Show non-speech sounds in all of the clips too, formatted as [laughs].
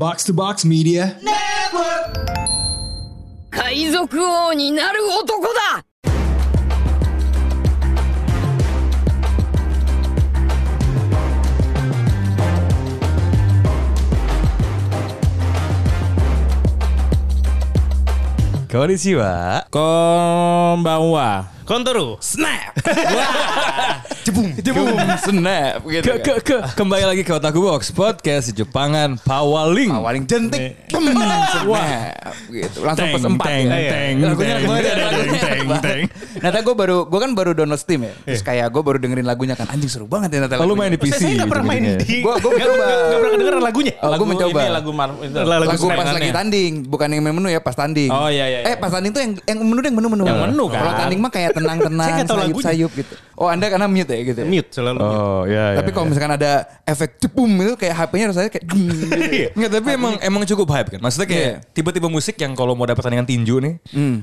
ボック to Box Media. 海賊王になる男だ。こんにちはこんばんはコントロールスナップ Jebung, jebung, snap gitu. Ke, ke, ke, kembali lagi ke Otaku Box Podcast Jepangan Pawaling. Paling jentik. Snap gitu. Langsung pas empat. teng, ya. teng, Lagunya teng, ada, teng, teng. Nah, Nata gue baru gue kan baru download Steam ya. Terus kayak gue baru dengerin lagunya kan anjing seru banget ya Nata. Oh, lu main di PC. Saya nggak pernah main gitu-gitu di. Gua- gua Nggak- mencoba. nggak- nggak pernah kedengeran lagunya. Oh, gue mencoba. Ini lagu Mar itu. Lagu pas lagi tanding, bukan yang main menu ya, pas tanding. Oh, iya, iya, Eh, iya. pas tanding tuh yang yang menu yang menu-menu. Yang menu, kan? Kalau tanding mah kayak [laughs] nggak tahu lagunya. sayup-sayup gitu. Oh, Anda karena mute ya gitu. ya? Mute selalu. mute. Oh, ya, ya. Tapi kalau misalkan ada efek cepum itu kayak HP-nya rasanya kayak dung gitu. [laughs] Enggak, tapi emang emang cukup hype kan. Maksudnya kayak Iya. tiba-tiba musik yang kalau mau dapat pertandingan tinju nih,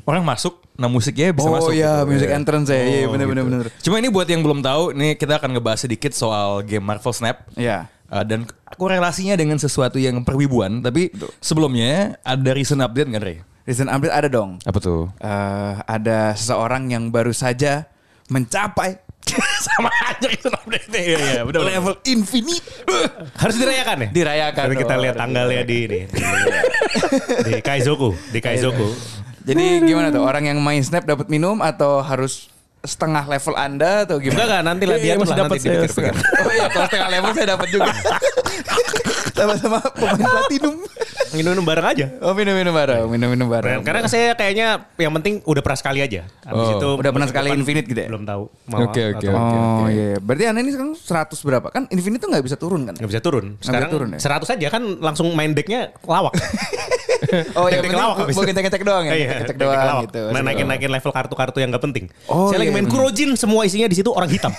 orang masuk, nah musiknya bisa Oh masuk. iya, gitu. music Iya. entrance ya. Iya, Oh, bener-bener. gitu. bener. Cuma ini buat yang belum tahu, nih kita akan ngebahas sedikit soal game Marvel Snap. Iya. Uh, dan korelasinya dengan sesuatu yang perwibuan. Tapi sebelumnya ada recent update nggak, Re? Recent update ada dong. Apa tuh? Eh, ada seseorang yang baru saja mencapai [laughs] Sama itu update Iya, iya, benar. level infinite. Harus dirayakan ya? Dirayakan Nanti kita lihat tanggalnya di ini. Di, di Kaizoku, di Kaizoku. Jadi gimana tuh orang yang main snap dapat minum atau harus setengah level Anda atau gimana? enggak nanti lah Iya, dia iya, masih lah dapat saya. Oh iya, kalau setengah level saya dapat juga. [laughs] Sama-sama pemain platinum. Minum bareng aja. Oh minum-minum bareng, minum-minum bareng. Karena saya kayaknya yang penting udah pernah sekali aja. Habis Oh. itu Udah pernah sekali infinite gitu ya? Belum tahu. Oke, oke, oke. Oh iya, iya. berarti Anda ini sekarang 100 berapa? Kan Infinite tuh nggak bisa turun kan? Nggak bisa turun. Sekarang turun ya? 100 aja kan langsung main decknya lawak. [laughs] Oh iya, Deck penting lawak mau itu. ngecek-ngecek doang ya? Iya, Ngecek doang gitu. Main naikin-naikin level kartu-kartu yang gak penting. Oh, Saya lagi main bener. Kurojin, semua isinya di situ orang hitam.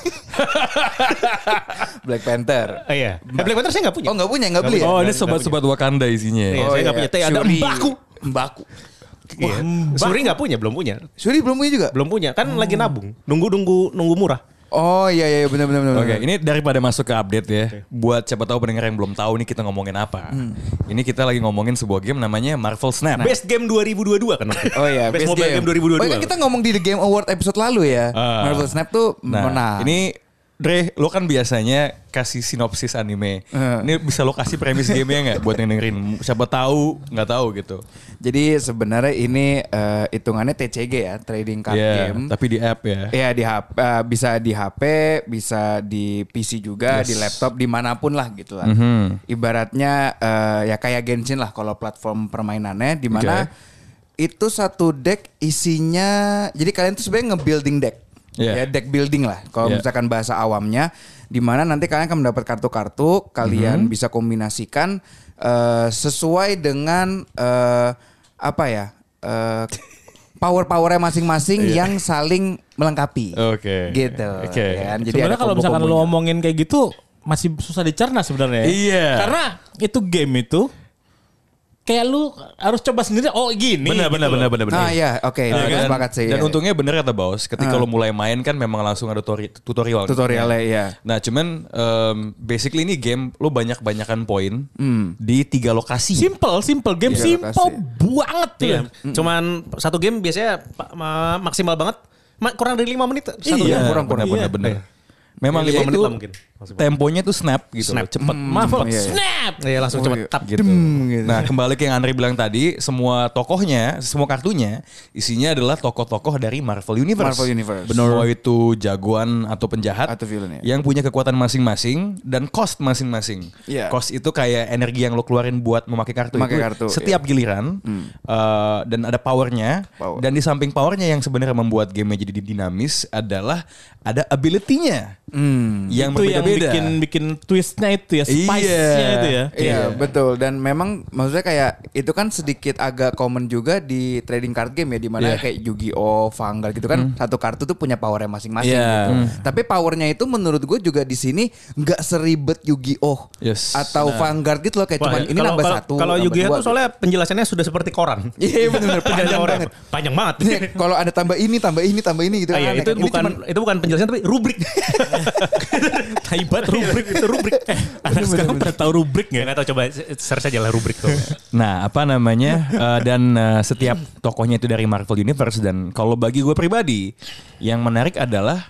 [laughs] Black Panther. Eh, iya. Eh, Black Panther saya nggak punya. Oh nggak punya, nggak beli ya? Oh, ini sobat-sobat Wakanda isinya. Iya, Oh, saya nggak punya. Tapi ada Shuri. Mbaku. Mbaku. Iya. Suri nggak punya, belum punya. Shuri belum punya juga? Belum punya. Kan lagi nabung. Nunggu-nunggu nunggu murah. Oh iya iya benar benar benar. Oke, benar. ini daripada masuk ke update ya, buat siapa tahu pendengar yang belum tahu nih kita ngomongin apa. Ini kita lagi ngomongin sebuah game namanya Marvel Snap. Best Game 2022 kan. Oh iya, Best, Mobile Game, 2022. Oh iya, kita ngomong di The Game Award episode lalu ya. Ah. Marvel Snap tuh Nah, menang. ini Dre, lo kan biasanya kasih sinopsis anime. Eh. Ini bisa lo kasih premis gamenya nggak buat yang dengerin? Siapa tahu nggak tahu gitu. Jadi sebenarnya ini eh, hitungannya TCG ya, trading card Iya, game. tapi di app ya. Iya di HP, eh, bisa di HP, bisa di PC juga, di laptop, di mana pun lah gitu lah. Mhm. Ibaratnya eh, ya kayak Genshin lah kalau platform permainannya, di mana itu satu deck isinya, jadi kalian tuh sebenarnya nge-building deck, Iya. ya deck building lah. Kalau Iya. misalkan bahasa awamnya, di mana nanti kalian akan mendapat kartu-kartu, kalian Mhm. bisa kombinasikan eh, sesuai dengan eh, apa ya? eh, power-powernya masing-masing yang saling melengkapi. Oke. Gitu. Oke. ya kan? Jadi Sebenarnya kalau misalkan lo ngomongin kayak gitu masih susah dicerna sebenarnya. ya. Iya. Karena itu game itu kayak lu harus coba sendiri. Oh gini. Benar, gitu benar, benar, benar, benar. Nah ya, oke, Iya nah, kan? sepakat sih. Dan ya. untungnya bener kata Baus, ketika Ah. lo mulai main kan memang langsung ada tutori- tutorial. tutorialnya ya. Nah cuman em, basically ini game lo banyak-banyakan poin Hmm. di tiga lokasi. Simple, simple game Iya, simple lokasi. banget tuh. Ya. Cuman satu game biasanya maksimal banget. Ma- kurang dari 5 menit satu Iya, game. kurang, kurang. bener, Iya. bener. Memang Lima ya menit lah mungkin. Temponya tuh snap gitu, Snap. cepet. Marvel iya, iya. snap. Iya langsung Oh, cepet iya. tap. gitu. gitu. Nah kembali ke yang Andre bilang tadi, semua tokohnya, semua kartunya isinya adalah tokoh-tokoh dari Marvel Universe. Marvel Universe. Mau itu jagoan atau penjahat Atau villain, ya. yang punya kekuatan masing-masing dan cost masing-masing. Iya. Cost itu kayak energi yang lo keluarin buat memakai kartu Memakai itu kartu, setiap giliran eh, dan ada powernya. Power. Dan di samping powernya yang sebenarnya membuat game jadi dinamis adalah ada ability-nya yang itu berbeda-beda. bikin bikin twistnya itu ya, Iya. spice-nya itu ya. Iya betul dan memang maksudnya kayak itu kan sedikit agak common juga di trading card game ya di mana Iya. Hmm. kayak Yu-Gi-Oh, Vanguard gitu kan satu kartu tuh punya powernya masing-masing Iya. gitu. Hmm. Tapi powernya itu menurut gue juga di sini nggak seribet Yu-Gi-Oh Yes. atau Vanguard gitu loh kayak Wah, cuman ya, ini kalau- nambah kalau- satu. Kalau Yu-Gi-Oh tuh soalnya penjelasannya sudah seperti koran. [laughs] Iya benar-benar panjang Panjang banget. Panjang banget. Nih, [laughs] Kalau ada tambah ini, tambah ini, tambah ini gitu Ah, iya, aneh itu kan. Ini bukan cuman- itu bukan penjelasan tapi rubrik. [laughs] Hebat rubrik itu rubrik. [laughs] Eh, anak sekarang pada tahu rubrik nggak? nggak tahu coba search aja lah rubrik tuh. Nah, apa namanya? eh, dan eh, setiap tokohnya itu dari Marvel Universe dan kalau bagi gue pribadi, yang menarik adalah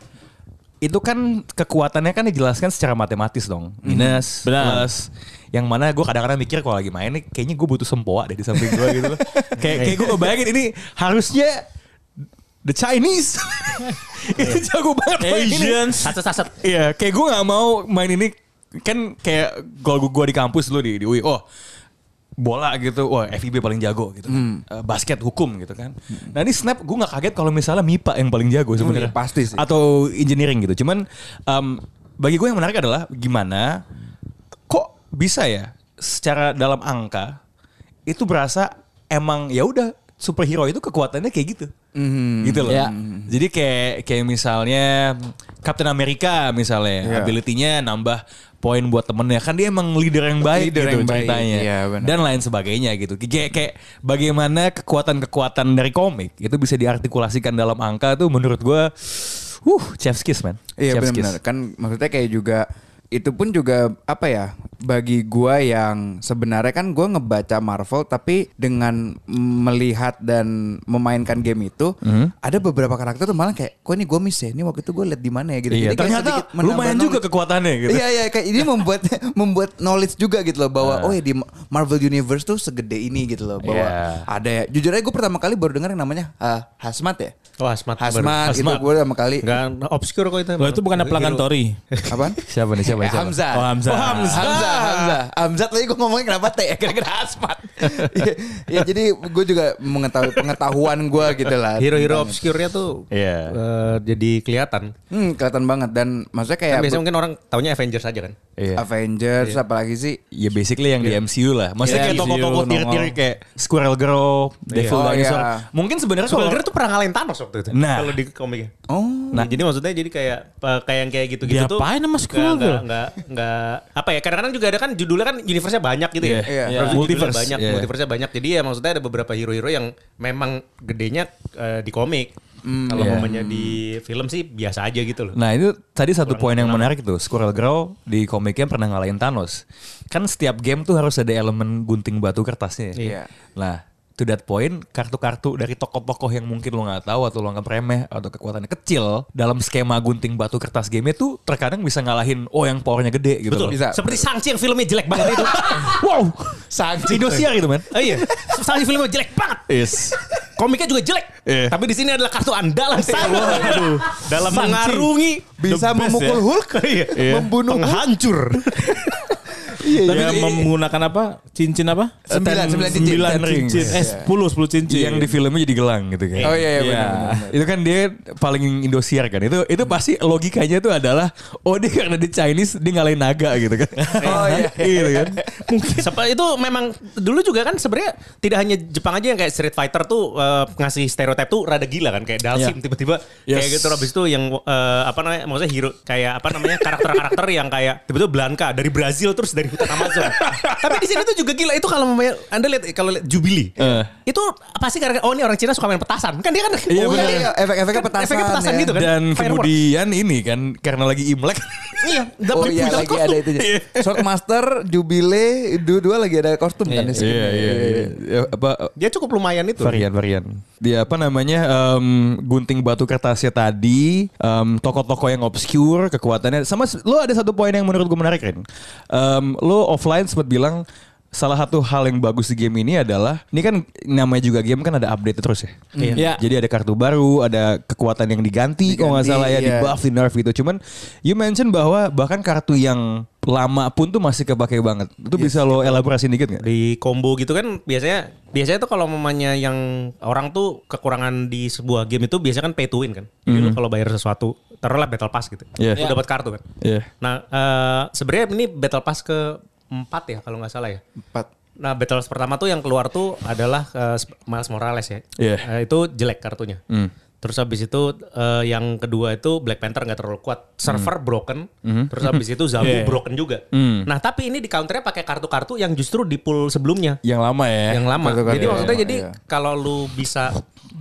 itu kan kekuatannya kan dijelaskan secara matematis dong. Minus, Benar. plus. Yang mana gue kadang-kadang mikir kalau lagi main nih kayaknya gue butuh sempoa deh di samping gue gitu loh. [laughs] kayak kayak gue bayangin ini harusnya the Chinese. [laughs] itu jago banget main ini. Asians. Saset-saset. Iya, kayak gue nggak mau main ini kan kayak kalau gue di kampus dulu di, di UI, oh bola gitu, wah FIB paling jago gitu, kan. Eh, basket hukum gitu kan. Nah ini snap gue nggak kaget kalau misalnya MIPA yang paling jago sebenarnya, iya, pasti sih. atau engineering gitu. Cuman em, bagi gue yang menarik adalah gimana kok bisa ya secara dalam angka itu berasa emang ya udah superhero itu kekuatannya kayak gitu. Gitu loh. Ya. Jadi kayak kayak misalnya Captain America misalnya Iya. ability-nya nambah poin buat temennya kan dia emang leader yang baik Leader gitu yang baik, ceritanya iya, benar. dan lain sebagainya gitu kayak kayak bagaimana kekuatan-kekuatan dari komik itu bisa diartikulasikan dalam angka tuh menurut gua uh chef's kiss man Iya Chef's benar-benar kan maksudnya kayak juga itu pun juga apa ya bagi gua yang sebenarnya kan gua ngebaca Marvel tapi dengan melihat dan memainkan game itu Mhm. ada beberapa karakter tuh malah kayak kok ini gua miss ya ini waktu itu gua liat di mana ya gitu Iya, Jadi ternyata lumayan juga knowledge. kekuatannya gitu. Iya iya kayak ini membuat [laughs] membuat knowledge juga gitu loh bahwa Ah. oh ya di Marvel Universe tuh segede ini gitu loh bahwa Iya. ada ya jujur aja gue pertama kali baru dengar yang namanya ah, Hazmat ya Oh, Asmat. Hazmat itu gue pertama kali Enggak obscure kok itu. Lo itu bukan pelanggan Tori. apaan siapa nih siapa Eh, siapa Hamzah. Oh, Hamzah. Oh, Hamzah. Hamzah. Hamzah. Hamzah tadi gue ngomongin kenapa teh? Kira-kira asmat. [laughs] Iya, ya, jadi gue juga mengetahui pengetahuan gue gitu lah. Hero-hero obscure-nya tuh Iya. eh, jadi kelihatan. Hmm, kelihatan banget dan maksudnya Kan kayak biasanya mungkin orang taunya Avengers aja kan. Iya. Avengers apalagi sih Ya basically yang di MCU lah. Maksudnya Iya, kayak tokoh-tokoh tir-tir kayak Squirrel Girl, Devil Oh, Dinosaur. iya. Mungkin sebenarnya kalau Supergirl tuh pernah ngalahin Thanos waktu itu. Nah. Kalau di komiknya. Oh. Nah, jadi maksudnya jadi kayak eh, kayak yang kayak gitu-gitu tuh. Diapain sama Squirrel Girl? nggak nggak nggak apa ya? Kadang-kadang juga ada kan judulnya kan universe-nya banyak gitu ya. Iya. Iya. Terus judulnya Multiverse. banyak, Iya. multiverse-nya banyak. Jadi ya maksudnya ada beberapa hero-hero yang memang gedenya eh, di komik. Kalau Iya. momennya di film sih biasa aja gitu loh. Nah itu tadi satu poin yang menarik tuh Squirrel Girl di komiknya pernah ngalahin Thanos Kan setiap game tuh harus ada elemen gunting batu kertasnya Iya. Nah to that point kartu-kartu dari tokoh-tokoh yang mungkin lo nggak tahu atau lo anggap remeh atau kekuatannya kecil dalam skema gunting batu kertas game itu terkadang bisa ngalahin oh yang powernya gede gitu Betul. loh. Bisa. Seperti Sangchi yang filmnya jelek banget itu. [laughs] Wow, Sanji. Indosiar gitu man. oh iya. Sangchi filmnya jelek banget. Yes. Komiknya juga jelek. Iya. Tapi di sini adalah kartu andalan saya. Waduh. Dalam mengarungi Bisa memukul ya. Hulk. Membunuh Hulk. penghancur. [laughs] Iya, Tapi iya. menggunakan apa? Cincin apa? Sembilan, sembilan cincin. Sembilan cincin. Eh, sepuluh, sepuluh cincin. Yang di filmnya jadi gelang gitu kan. Oh iya iya Iya. benar, itu kan dia paling Indosiar kan. Itu itu pasti logikanya tuh adalah oh dia karena di Chinese dia ngalahin naga gitu kan. Oh iya. [laughs] gitu kan. Mungkin Sepa- itu memang dulu juga kan sebenarnya tidak hanya Jepang aja yang kayak Street Fighter tuh eh, ngasih stereotip tuh rada gila kan kayak Dalsim Iya. tiba-tiba Yes. kayak gitu habis itu yang eh, apa namanya maksudnya hero kayak apa namanya karakter-karakter yang kayak tiba-tiba Blanka dari Brazil terus dari Amazon. Tapi di sini tuh juga gila itu kalau mamanya- Anda lihat kalau lihat Jubilee Eh. itu pasti karena oh ini orang Cina suka main petasan kan dia kan Iya, Oh, benar. iya, efek-efeknya petasan. efeknya petasan ya. gitu kan Dan Fireworks. kemudian ini kan karena lagi Imlek. iya Oh dapat iya dapat lagi kostum. ada itu. Swordmaster, Jubile, dua-dua lagi ada kostum kan di sini. iya iya iya. Ya, apa dia cukup lumayan itu varian-varian. Dia apa namanya em, gunting batu kertasnya tadi, em, tokoh-tokoh yang obscure, kekuatannya sama lo ada satu poin yang menurut gue menarik Rin. Em, lo offline sempat bilang salah satu hal yang bagus di game ini adalah ini kan namanya juga game kan ada update terus ya. Iya. Jadi ada kartu baru, ada kekuatan yang diganti, kalau nggak Diganti, salah ya, di iya. buff, di nerf gitu. Cuman you mention bahwa bahkan kartu yang lama pun tuh masih kepake banget. Itu bisa lo elaborasi dikit nggak? di combo gitu kan biasanya biasanya tuh kalau mamanya yang orang tuh kekurangan di sebuah game itu biasanya kan pay to win kan. Jadi lu kalau bayar sesuatu taruhlah battle pass gitu. Iya. Lu dapat kartu kan. Iya. Nah, eh, sebenarnya ini battle pass ke empat ya kalau nggak salah ya. Empat. Nah, battle pertama tuh yang keluar tuh adalah eh, Miles Morales ya. Iya. Eh, itu jelek kartunya. Hmm. Terus habis itu eh, yang kedua itu Black Panther nggak terlalu kuat, server broken. Terus habis itu Zabu [laughs] Yeah. broken juga. Hmm. Nah tapi ini di counternya pakai kartu-kartu yang justru di pool sebelumnya Yang lama ya. yang lama. Kartu-kartu Jadi yang maksudnya lama, jadi iya. kalau lu bisa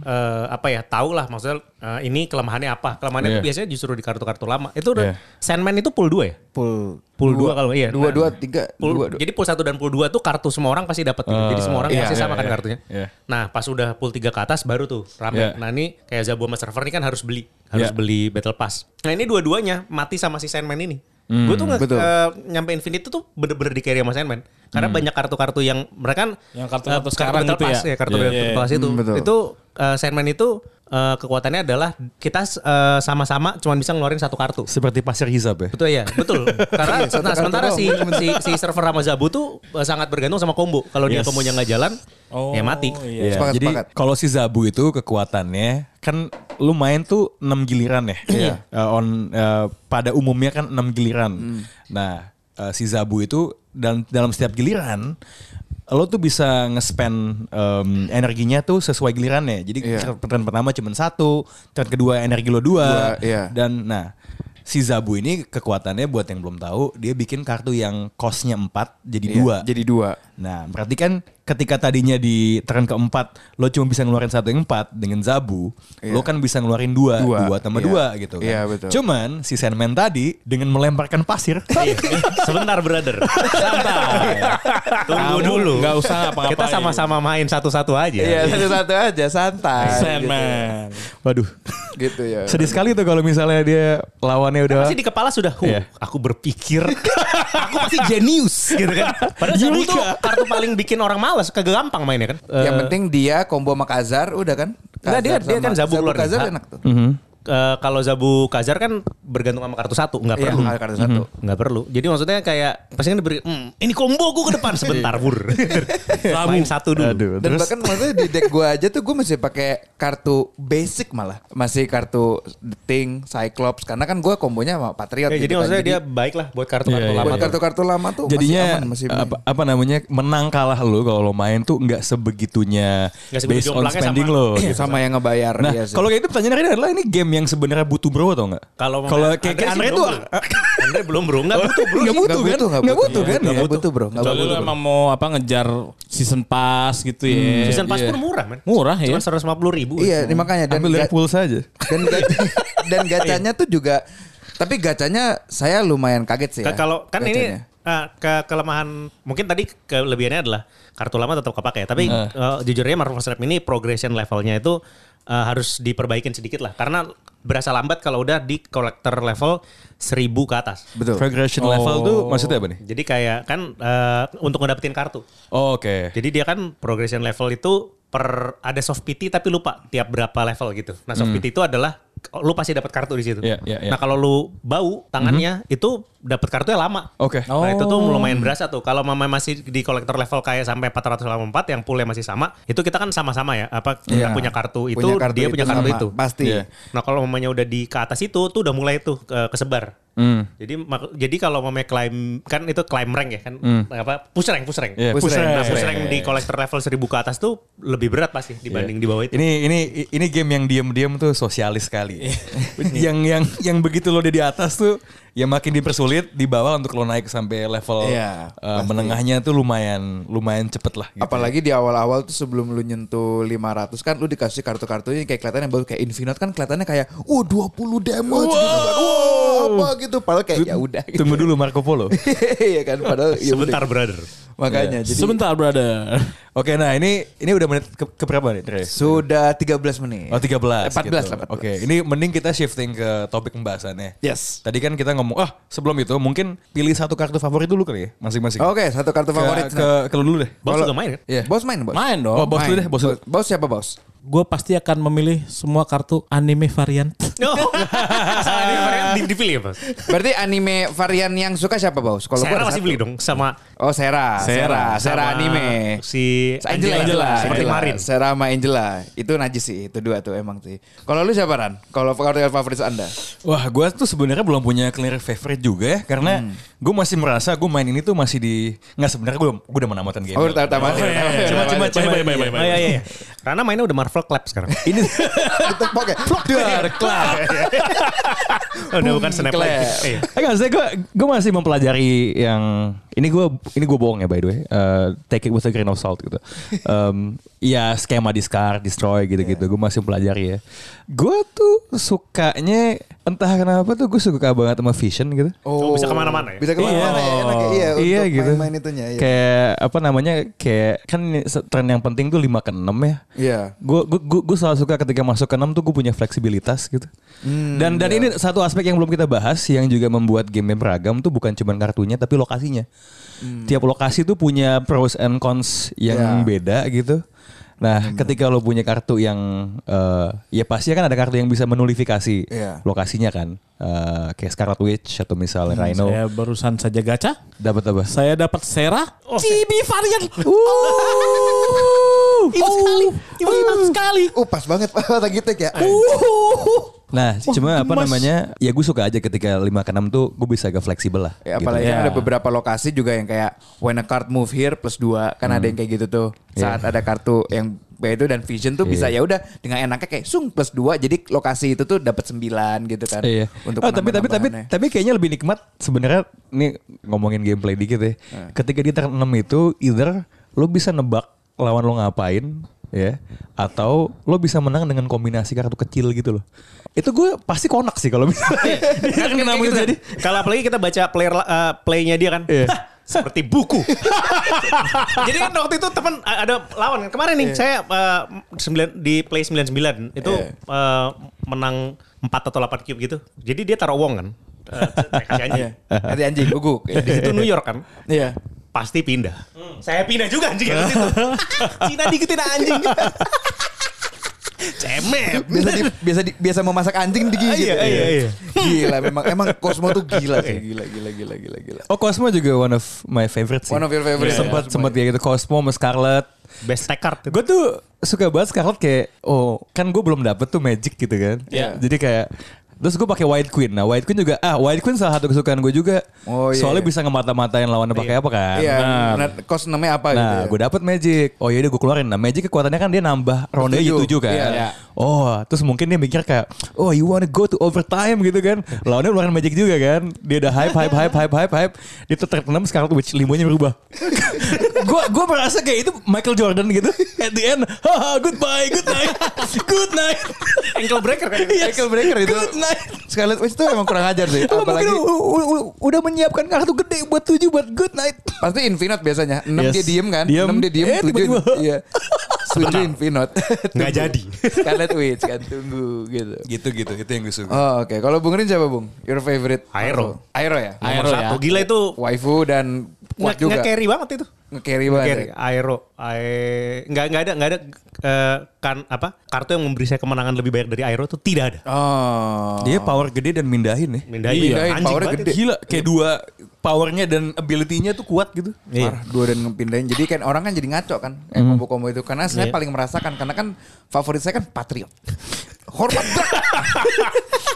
eh, apa ya tahu lah maksudnya eh, ini kelemahannya apa kelemahannya itu Iya. biasanya justru di kartu-kartu lama itu udah Iya. Sandman itu pool 2 ya Pool Pool dua kalau iya. Dua dua tiga Pool, dua, dua. Jadi pool 1 dan pool 2 tuh kartu semua orang pasti dapat gitu. Jadi semua orang iya, pasti iya, sama kan iya. kartunya. Iya. Nah, pas udah pool 3 ke atas baru tuh rame. Iya. Nah, ini kayak Zabu sama server ini kan harus beli, harus Iya. beli battle pass. Nah, ini dua-duanya mati sama si Sandman ini. Gue tuh nge- betul. eh, nyampe Infinite tuh bener-bener di carry sama Sandman. Karena banyak kartu-kartu yang mereka kan Yang kartu-kartu eh, sekarang battle gitu pass, ya? kartu Iya, battle iya. pass itu. Hmm, betul. Itu eh, Sandman itu eh, kekuatannya adalah kita eh, sama-sama cuma bisa ngeluarin satu kartu. Seperti pasir hisap ya. Betul ya, betul. Karena [laughs] Iya, nah kartu sementara si, si si server sama Zabu tuh eh, sangat bergantung sama combo. Kalau dia Yes. kombonya nggak jalan, Oh, ya mati. iya. Iya, Sepakat, jadi kalau si Zabu itu kekuatannya kan lu main tuh 6 giliran ya. Iya. Eh, on eh, pada umumnya kan 6 giliran. Hmm. Nah, eh, si Zabu itu dalam dalam setiap giliran lo tuh bisa nge-spend em, energinya tuh sesuai gilirannya. Jadi Iya. turn pertama cuma satu, turn kedua energi lo dua, Dua, iya. dan nah si Zabu ini kekuatannya buat yang belum tahu dia bikin kartu yang costnya 4 jadi Iya, dua. Jadi dua. Nah, berarti kan ketika tadinya di turn keempat lo cuma bisa ngeluarin satu yang empat dengan Zabu, Iya. lo kan bisa ngeluarin dua, Dua, dua, tambah iya. dua gitu kan. Iya, betul. Cuman si Sandman tadi dengan melemparkan pasir, [laughs] Iya. Sebentar brother. Santai. Tunggu Kamu dulu. nggak usah ngapa-ngapain. Kita sama-sama main satu-satu aja. Iya satu-satu aja santai. Sandman. waduh, Gitu, gitu ya. sedih sekali tuh kalau misalnya dia lawannya udah Pasti di kepala sudah, huh, Iya. aku berpikir, [laughs] aku pasti jenius gitu kan. Padahal Zabu tuh kartu paling bikin orang malas, kagak gampang mainnya kan. Yang Eh, penting dia combo sama Kazar udah kan? Enggak, dia- Kazar dia sama- kan Zabu keluar. Kazar enak tuh. Eh, kalau Zabu Kazar kan bergantung sama kartu satu, nggak Iya, perlu. ada kartu satu. Nggak perlu. Jadi maksudnya kayak pasti kan diberi, "Hmm, ini combo gue ke depan sebentar bur. [laughs] Main satu dulu. Aduh, Dan terus bahkan maksudnya di deck gua aja tuh gue masih pakai kartu basic malah. Masih kartu The Thing, Cyclops karena kan gua kombonya sama Patriot Ya, gitu jadi kan. maksudnya dia baik lah buat kartu-kartu Iya, iya. lama. buat tuh. kartu-kartu lama tuh jadinya masih aman, masih apa, apa namanya menang kalah lo kalau lo main tuh nggak sebegitunya Nggak sebegitu based on spending sama- lo. Iya, sama yang ngebayar Nah, iya kalau kayak itu pertanyaan Andre adalah ini game yang sebenarnya butuh bro atau enggak? Kalau kalau Andre kayak kayak Andre belum, tuh bro. Andre belum bro, nggak butuh bro. Nggak butuh kan? nggak Nggak butuh Iya, kan? nggak Nggak butuh bro, nggak Kecuali butuh. lu emang mau apa ngejar season pass gitu ya. Season pass Iya. pun murah man. Murah ya. Cuma 150 ribu. Iya, ini makanya dan Ambil dari pulsa aja. dan gacha, [laughs] dan gacanya tuh juga tapi gacanya saya lumayan kaget sih ya. Ka- Kalau kan gacanya. ini ah, ke kelemahan mungkin tadi kelebihannya adalah kartu lama tetap kepake tapi eh, jujurnya Marvel Snap ini progression levelnya itu eh, harus diperbaikin sedikit lah karena berasa lambat kalau udah di collector level 1000 ke atas. betul. Progression level tuh maksudnya apa nih? Jadi kayak kan eh, untuk ngedapetin kartu. Oh, Oke. Jadi dia kan progression level itu per ada soft PT tapi lupa tiap berapa level gitu. Nah soft PT itu adalah lu pasti dapat kartu di situ. Iya, iya, iya. Nah kalau lu bau tangannya itu dapat kartunya lama. Oke. Nah itu Oh. tuh lumayan berasa tuh. Kalau mama masih di kolektor level kayak sampai 484 yang poolnya masih sama, itu kita kan sama-sama ya. Apa kita Iya. punya kartu itu, Punya kartu dia itu punya kartu sama, itu. pasti. Iya. Nah kalau mamanya udah di ke atas itu tuh udah mulai tuh ke- kesebar. Hmm. Jadi mak- jadi kalau mamanya climb kan itu climb rank ya kan apa push rank push rank. Iya, Push push rank, Nah, rank. push rank di kolektor level 1000 ke atas tuh lebih berat pasti dibanding di bawah itu. Ini ini ini game yang diam-diam tuh sosialis sekali. [laughs] yang yang yang begitu lo udah di atas tuh ya makin dipersulit di bawah untuk lo naik sampai level Iya, eh, pasti. menengahnya tuh lumayan lumayan cepet lah. Gitu. Apalagi di awal-awal tuh sebelum lu nyentuh 500 kan lu dikasih kartu-kartunya kayak kelihatannya baru kayak Infinite kan kelihatannya kayak wah 20 damage gitu kan. Wah, apa gitu padahal kayak ya udah gitu. Tunggu [laughs] dulu Marco Polo. Iya kan padahal ya Sebentar udah. brother. Makanya jadi Sebentar brother. Oke, nah ini ini udah menit ke, ke berapa nih, Tre? sudah 13 menit. Oh 13 Eh, 14 gitu. lah, 14. Oke, ini mending kita shifting ke topik pembahasannya. Yes. Tadi kan kita ngomong, ah sebelum itu mungkin pilih satu kartu favorit dulu kali ya, masing-masing. Oke, satu kartu Ke- favorit. Ke, ke, lu dulu deh. Bos Kalau- juga main kan? Iya. Bos main, Bos. Main dong. Oh, bos dulu Main. deh, bos dulu. Bos siapa, Bos? Gue pasti akan memilih semua kartu anime varian. No. Varian di- dipilih ya bos. Berarti anime varian yang suka siapa, Bos? Kalau ada masih beli dong sama Oh, Sera. Sera, Sera sama anime. Si Angela, Angela, seperti Angela. Marin. Sera sama Angela. Itu najis sih, itu dua tuh emang sih. Kalau lu siapa, Ran? Kalau kartu favorit Anda? Wah, gue tuh sebenarnya belum punya clear favorite juga ya, karena Hmm. gue masih merasa gue main ini tuh masih di nggak sebenarnya gue gue udah menamatin game. Oh, udah tamat. Cuma cuma cuma Baik, Oh, iya, iya, iya. Rana mainnya udah Marvel Clap sekarang. [laughs] Ini Ditepok ya. Dar, klak. udah bukan snap lagi. Iya. Enggak, saya gue gue masih mempelajari yang ini gue ini gue bohong ya by the way. Eh, take it with a grain of salt gitu. Em, ya skema discard, destroy gitu-gitu. Gue masih mempelajari ya. Gue tuh sukanya entah kenapa tuh gue suka banget sama Vision gitu. Oh, bisa ke mana-mana ya? Bisa ke mana-mana ya. Enak ya. Iya, iya untuk gitu. main-main itunya. Iya. Kayak apa namanya? Kayak kan tren yang penting tuh 5 ke 6 ya. Iya. Gue gue gue selalu suka ketika masuk ke 6 tuh gue punya fleksibilitas gitu. Hmm, dan dan iya. ini satu aspek yang belum kita bahas yang juga membuat game beragam tuh bukan cuma kartunya tapi lokasinya. Tiap lokasi tuh punya pros and cons yang Hmm. Iya. beda gitu. Nah, ketika lo punya kartu yang eh, ya pasti kan ada kartu yang bisa menulifikasi Iya. lokasinya kan. Eh, kayak Scarlet Witch atau misalnya Rhino. Saya barusan saja gacha. Dapat apa? Saya dapat Sera. Chibi varian. [laughs] Uh. Ingat sekali. Ingat sekali. Oh pas banget [laughs] gitu ya. Nah, cuma apa gemes. namanya? Ya gue suka aja ketika 5 ke 6 tuh gue bisa agak fleksibel lah. Ya, gitu. apalagi Ya. kan ada beberapa lokasi juga yang kayak when a card move here plus 2 kan ada yang kayak gitu tuh. Saat ada kartu yang itu dan vision tuh bisa ya udah dengan enaknya kayak sung plus 2 jadi lokasi itu tuh dapat 9 gitu kan. Iya. Untuk oh, tapi tapi tapi tapi kayaknya lebih nikmat sebenarnya nih ngomongin gameplay dikit ya. Ketika di turn 6 itu either lo bisa nebak lawan lo ngapain ya atau lo bisa menang dengan kombinasi kartu kecil gitu loh. Itu gue pasti konak sih kalau misalnya di turn 6 itu Gitu. jadi. Kalau apalagi kita baca player eh, playnya dia kan. Iya. "Hah, seperti buku. Jadi kan waktu itu teman ada lawan kan. kemarin nih saya eh, sembilan di play 99 itu eh, menang 4 atau 8 cube gitu. Jadi dia taruh uang kan. Eh, saya kasih anjing. Iya. Nanti anjing guguk. Di situ New York kan. Iya. Pasti pindah. Saya pindah juga anjing ke situ. [laughs] Cina dikitin anjing. Cemet. Biasa di, biasa di, biasa memasak anjing digigit. Iya, iya, iya. Gila memang emang Cosmo tuh gila sih, gila gila gila gila gila. Oh Cosmo juga one of my favorite sih. One of your favorite, Sempat ya. sempat kayak gitu Cosmo sama Scarlet. Best tech card. Gue tuh suka banget Scarlet kayak oh kan gue belum dapet tuh Magic gitu kan. Iya. Jadi kayak terus gue pakai White Queen. Nah White Queen juga ah White Queen salah satu kesukaan gue juga. Oh, iya, Soalnya iya. bisa ngemata-matain lawannya pakai apa kan. Iya, Nah, nah, kos namanya apa gitu Nah, ya? gue dapet Magic. Oh iya, gue keluarin. Nah, Magic kekuatannya kan dia nambah ronde Tujuh. tujuh kan. Iya. Oh, terus mungkin dia mikir kayak, oh you wanna go to overtime gitu kan. Lawannya keluarin Magic juga kan. Dia udah hype, hype, hype, hype, hype, hype. Dia tuh terkenam sekarang Witch limonya berubah. [laughs] gue gue merasa kayak itu Michael Jordan gitu. At the end, haha, goodbye, good night, good night. Ankle breaker kan. Yes. Michael Breaker itu Good night. Scarlet Witch itu emang kurang ajar sih. Apalagi udah menyiapkan kartu gede buat tujuh buat good night. pasti Infinite biasanya. 6 Yes. dia diem kan? 6 dia diem, Eh, 7 tiba-tiba. iya. 7 Infinite. Nggak Tunggu. jadi. Scarlet Witch kan tunggu gitu. Gitu gitu, itu yang gue suka. Oh, oke. Kalau Bung Rin siapa, Bung? Your favorite? Aero. Aero ya? Nomor Aero satu. ya. Gila itu Waifu dan kuat nge- juga. nge-carry banget itu. Nge-carry banget. Nge-carry. ya? Aero. Ae- nggak nggak ada nggak ada eh, kan apa kartu yang memberi saya kemenangan lebih banyak dari Aero itu tidak ada. Oh. Dia power gede dan mindahin ya. Mindahin, Mindahin, anjing powernya banget gede. Gila, kayak dua powernya dan ability-nya tuh kuat gitu. Parah, dua dan ngepindahin. Jadi kan orang kan jadi ngaco kan yang Hmm. combo-combo itu. Karena saya Iya. paling merasakan. Karena kan favorit saya kan Patriot. Hormat. [laughs]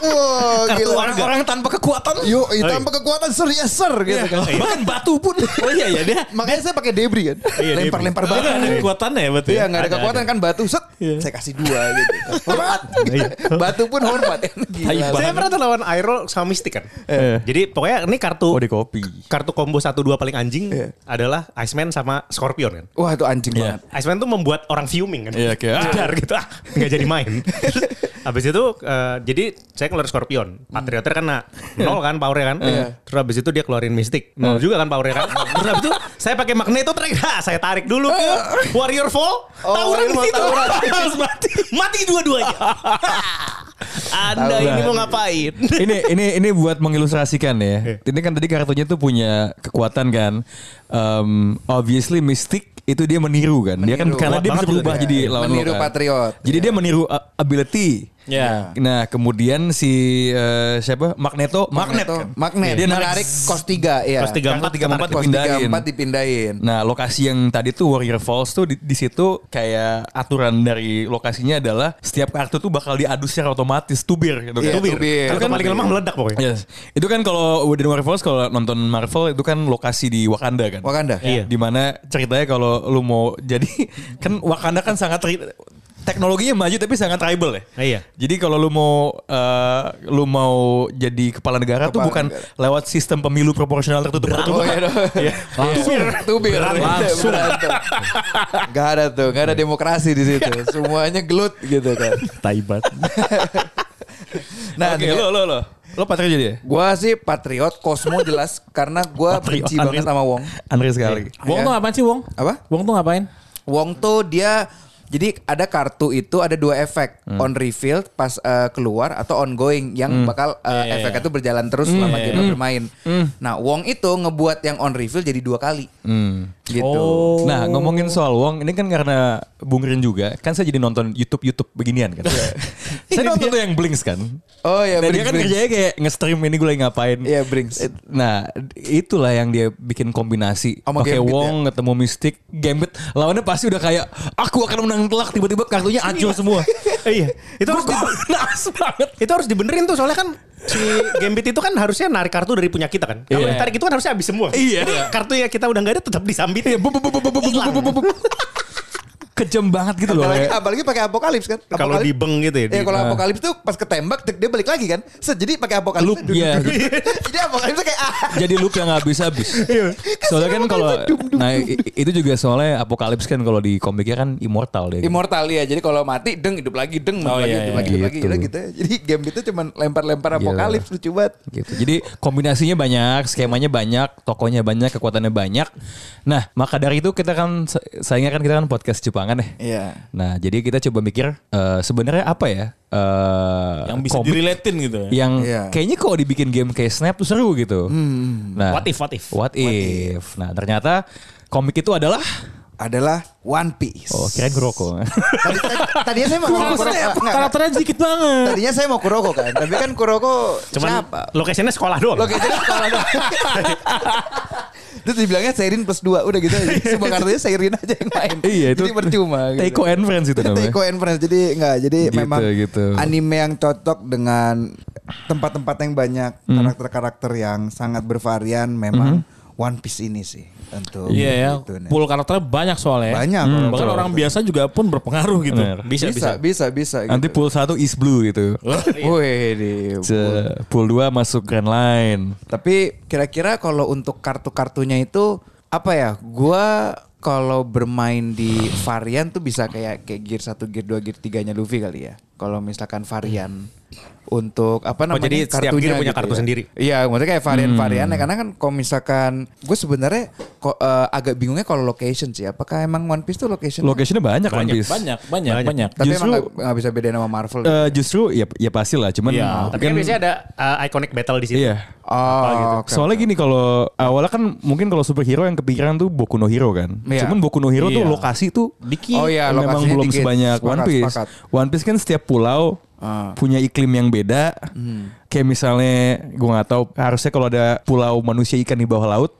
Wah, gila. Orang-orang tanpa kekuatan. Yuk, itu tanpa kekuatan ser ya ser gitu kan. Bahkan batu pun. Oh iya ya dia. Makanya saya pakai debris kan. Iya, Lempar-lempar Dia batu. nggak ada kekuatannya ya berarti. Iya nggak ada kekuatan kan batu set. Saya kasih dua gitu. Hormat. [laughs] batu pun hormat. [laughs] Gila. Saya pernah tuh lawan Aero sama Mystic kan. Eh. Jadi pokoknya ini kartu Oh, di kopi. kartu combo 1 2 paling anjing adalah Iceman sama Scorpion kan. Wah itu anjing Iya. banget. Iceman tuh membuat orang fuming kan. Iya, kayak, ah. Jedar gitu ah, nggak jadi main. [laughs] habis itu eh, jadi saya keluar Scorpion. Patriotnya kena nol kan powernya kan. Terus habis itu dia keluarin Mystic. Nol juga kan powernya kan. Terus habis itu saya pakai Magneto terakhir. Ha, saya tarik dulu ke Warrior Fall. Oh, tawuran di Warrior Fall, situ. [laughs] Harus mati. Mati dua-duanya. [laughs] Anda ini mau ngapain? ini ini ini buat mengilustrasikan ya. Ini kan tadi kartunya tuh punya kekuatan kan. Um, obviously Mystic itu dia meniru kan. Dia kan Meniru. karena dia bisa berubah dia. jadi lawan lo Meniru kan. Patriot. Jadi dia meniru uh, ability. Ya. Nah, kemudian si eh, siapa? Magneto, magnet. Magneto, kan? magnet. Dia narik kos 3 ya. Kos empat, Kos dipindahin. 3 4 dipindahin. Nah, lokasi yang tadi tuh Warrior Falls tuh di, di situ kayak aturan dari lokasinya adalah setiap kartu tuh bakal diadu secara otomatis tubir gitu kan. Iya, tubir. Itu kan paling lemah meledak pokoknya. Yes. Itu kan kalau Within Warrior Falls kalau nonton Marvel itu kan lokasi di Wakanda kan. Wakanda. Iya. Di mana ceritanya kalau lu mau jadi [laughs] kan Wakanda kan sangat teknologinya maju tapi sangat tribal ya. Iya. Jadi kalau lu mau eh, lu mau jadi kepala negara tuh Kepala bukan negara. lewat sistem pemilu proporsional tertutup. Oh iya [laughs] dong. Langsung tubir. Langsung. Gak ada tuh, gak ada demokrasi di situ. Semuanya gelut gitu kan. Taibat. [laughs] Nah, Oke, lo lo lo. Lo patriot jadi ya? Gua sih patriot, Cosmo jelas karena gua [laughs] Patriot, benci banget sama Wong. Andre sekali. Wong Ya. tuh ngapain sih Wong? Apa? Wong tuh ngapain? Wong tuh dia jadi ada kartu itu ada dua efek on reveal pas eh, keluar atau ongoing yang bakal eh, Iya, efeknya iya. tuh berjalan terus selama game bermain. Nah, Wong itu ngebuat yang on reveal jadi dua kali. Hmm. Gitu. Oh. Nah ngomongin soal Wong, ini kan karena Bung Rin juga, kan saya jadi nonton YouTube YouTube beginian kan. [laughs] saya nonton tuh yang Blinks kan. Oh ya, Nah, dia Brinks, kan kerjanya kayak nge-stream ini gue lagi ngapain. Iya, Brinks. Eh, Nah, itulah yang dia bikin kombinasi. Pakai Wong ketemu Mystic, Gambit lawannya pasti udah kayak aku akan menang telak tiba-tiba kartunya hancur semua. [laughs] Iya. Itu harus Nas banget. itu harus dibenerin tuh soalnya kan si Gambit itu kan harusnya narik kartu dari punya kita kan. Kalau Iya. tarik itu kan harusnya habis semua. Iya. Kartu yang kita udah nggak ada tetap disambit. Iya, kejam banget gitu loh. Apalagi, apalagi pakai apokalips kan. Kalau di beng gitu ya. Iya, kalau ah. apokalips tuh pas ketembak dia balik lagi kan. Jadi pakai apokalips. Loop ya. [laughs] Jadi apokalips kayak ah Jadi loop yang habis habis. [laughs] Iya. soalnya kan kalau nah itu juga soalnya apokalips kan kalau di komiknya kan immortal deh. Immortal ya. Jadi kalau mati deng hidup lagi deng oh, lagi iya, hidup iya, lagi hidup lagi gitu. gitu ya. Jadi game itu cuman lempar-lempar apokalips lucu banget. Gitu. Jadi kombinasinya banyak, skemanya banyak, tokonya banyak, kekuatannya banyak. Nah, maka dari itu kita kan sayangnya kan kita kan podcast cepat Jepangan ya. Iya. Nah, jadi kita coba mikir eh, sebenarnya apa ya? eh, Yang bisa komik direlatein gitu ya. Yang Iya. kayaknya kalau dibikin game kayak Snap tuh seru gitu. Nah, What if, what if? What if? Nah, ternyata komik itu adalah Adalah One Piece. oh, kirain Kuroko. [laughs] Tadi, tadi, tadinya saya mau Kuroko. Enggak. Karakternya sedikit banget. Tadinya saya mau Kuroko kan. Tapi kan Kuroko Cuman siapa? location sekolah doang. Lo kayaknya sekolah doang. [laughs] Terus dibilangnya Seirin plus 2 Udah gitu aja Semua [laughs] kartunya Seirin aja yang main iya, itu Jadi percuma gitu. Teiko and Friends itu namanya. Teiko and Friends Jadi enggak Jadi Gitu, memang gitu. Anime yang cocok dengan Tempat-tempat yang banyak Hmm. Karakter-karakter yang sangat bervarian Memang One Piece ini sih Untuk Iya ya, gitu, nih. pool karakternya banyak soalnya. Banyak Hmm, Bahkan orang biasa juga pun berpengaruh gitu. Bener. Bisa, Bisa bisa. Bisa bisa, Nanti gitu. pool 1 is blue gitu. Wih di Pool 2 masuk Grand Line. Tapi kira-kira kalau untuk kartu-kartunya itu apa ya? Gua kalau bermain di varian tuh bisa kayak kayak gear 1, gear 2, gear 3-nya Luffy kali ya. Kalau misalkan varian untuk apa namanya jadi setiap gear punya kartu ya. sendiri? Iya, maksudnya kayak varian-variannya karena kan kalau misalkan gue sebenarnya kok eh, agak bingungnya kalau location sih. Apakah emang One Piece tuh location? Locationnya banyak, One Banyak, Piece. banyak, banyak, Banyak. banyak. Tapi Justru- emang nggak- nggak bisa bedain sama Marvel. Eh, justru ya ya pasti lah, cuman Iya, Tapi kan biasanya ada uh, iconic battle di situ. iya. oh, oke. Soalnya gini kalau awalnya kan mungkin kalau superhero yang kepikiran tuh Boku no Hero kan. Iya. Cuman Boku no Hero tuh Iya. lokasi tuh Dikit. Oh iya, memang belum dikit. sebanyak One Sepakat, Piece. sepakat. One Piece kan setiap pulau Ah. punya iklim yang beda. Kayak misalnya gue nggak tahu harusnya kalau ada pulau manusia ikan di bawah laut,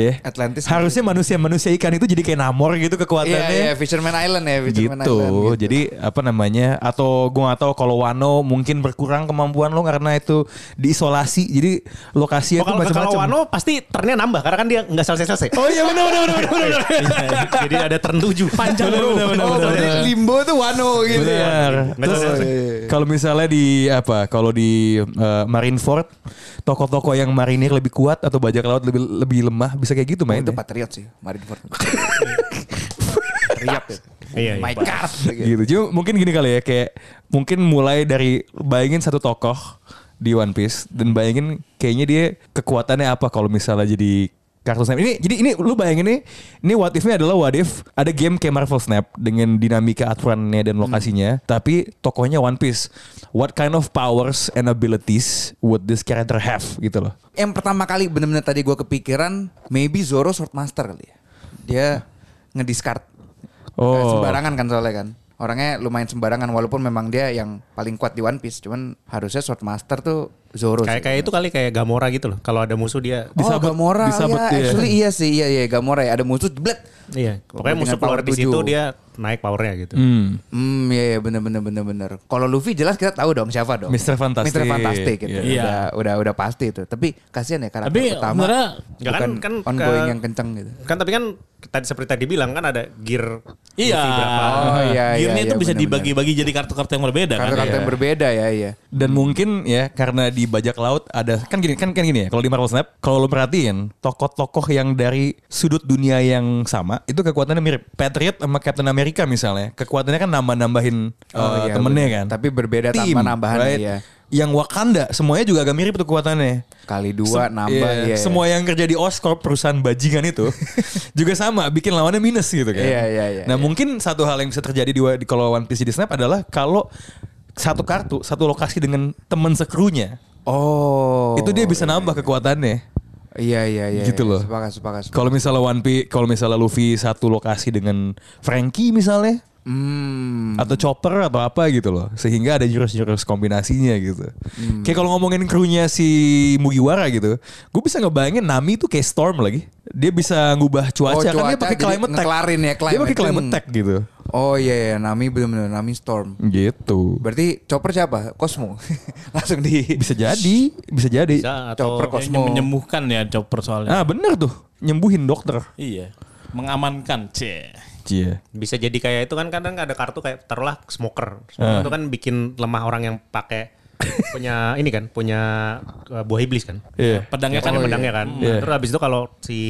ya. Atlantis. Harusnya manusia-manusia ikan itu jadi kayak Namor gitu Iya, kekuatannya. iya, Fisherman Island ya, Fisherman gitu. Island. Jadi apa namanya? Atau gua nggak tahu kalau Wano mungkin berkurang kemampuan lo karena itu diisolasi. Jadi lokasinya Oh, tuh kalau kalau macam-macam. Wano pasti turnnya nambah karena kan dia nggak selesai-selesai. Oh iya benar benar benar benar. Iya, Jadi ada turn 7. Panjang bro. Oh, berarti limbo tuh Wano gitu ya. Benar. Nggak Terus tahu. kalau misalnya di apa? Kalau di uh, Marineford, toko-toko yang marinir lebih kuat atau bajak laut lebih lebih lemah bisa kayak gitu Oh, main. itu Patriot sih, Marineford. [laughs] Patriot ya. Iya, iya. My card. gitu. Cuma mungkin gini kali ya kayak mungkin mulai dari bayangin satu tokoh di One Piece dan bayangin kayaknya dia kekuatannya apa kalau misalnya jadi kartu Snap. Ini jadi ini lu bayangin nih, ini what if-nya adalah what if ada game kayak Marvel Snap dengan dinamika aturannya dan lokasinya, tapi tokohnya One Piece. What kind of powers and abilities would this character have gitu loh. Yang pertama kali bener-bener tadi gue kepikiran, maybe Zoro Swordmaster kali ya. Dia ngediscard. Oh. Sembarangan kan soalnya kan. Orangnya lumayan sembarangan walaupun memang dia yang paling kuat di One Piece. Cuman harusnya Swordmaster tuh Zoro Kayak kayak itu kali kayak Gamora gitu loh. Kalau ada musuh dia Oh Disabet- Gamora disabet, ya. iya. Actually iya sih. Iya iya Gamora ya. Ada musuh jeblet. Iya. Pokoknya Dengan musuh keluar power di situ dia naik powernya gitu. Hmm. Hmm iya iya bener bener bener bener. Kalau Luffy jelas kita tahu dong siapa dong. Mr. Fantastic. Mr. Fantastic gitu. Iya. Udah, udah udah pasti itu. Tapi kasihan ya karakter Tapi utama. sebenarnya Nggak kan- bukan kan ongoing ke- yang kenceng gitu. Kan tapi kan tadi seperti tadi bilang kan ada gear Iya. Oh, iya, Gearnya iya, itu iya, bisa dibagi-bagi jadi kartu-kartu yang berbeda kan. Kartu-kartu yang berbeda ya, iya. Dan mungkin ya karena di bajak laut ada kan gini kan kan gini ya kalau di Marvel Snap kalau lo perhatiin tokoh-tokoh yang dari sudut dunia yang sama itu kekuatannya mirip Patriot sama Captain America misalnya kekuatannya kan nambah-nambahin Oh, eh, iya, temennya bener. kan Tapi berbeda Tim, tanpa nambahan right? ya. yang Wakanda semuanya juga agak mirip tuh kekuatannya Kali dua Sem- nambah iya, ya. Semua yang kerja di Oscorp perusahaan bajingan itu [laughs] juga sama bikin lawannya minus gitu kan. Iya, iya, iya, Nah iya. mungkin satu hal yang bisa terjadi di, di kalau One Piece di Snap adalah kalau satu kartu satu lokasi dengan teman sekrunya Oh. itu dia bisa nambah kekuatannya. Iya iya iya. Gitu iya. loh. Sepakat sepakat. sepakat. Kalau misalnya One Piece, kalau misalnya Luffy satu lokasi dengan Frankie misalnya Hmm. atau Chopper atau apa gitu loh, sehingga ada jurus-jurus kombinasinya gitu. Hmm. Kayak kalau ngomongin krunya si Mugiwara gitu, gue bisa ngebayangin Nami tuh kayak Storm lagi. Dia bisa ngubah cuaca, Oh, kan dia cuaca, pakai jadi climate tech. ya, Dia pakai climate. climate tech gitu. Oh iya iya Nami benar-benar Nami Storm. Gitu. Berarti Chopper siapa? Cosmo. [laughs] Langsung di Bisa jadi, bisa jadi. Bisa atau Chopper Cosmo. menyembuhkan ya chopper soalnya. Ah bener tuh, nyembuhin dokter. Iya. Mengamankan. C. Cie. bisa jadi kayak itu kan kadang ada kartu kayak taruhlah smoker. Smoker itu kan bikin lemah orang yang pakai punya [laughs] ini kan, punya uh, buah iblis kan. Iya. Pedangnya Ya kan kan pedangnya kan. Iya. Terus habis itu kalau si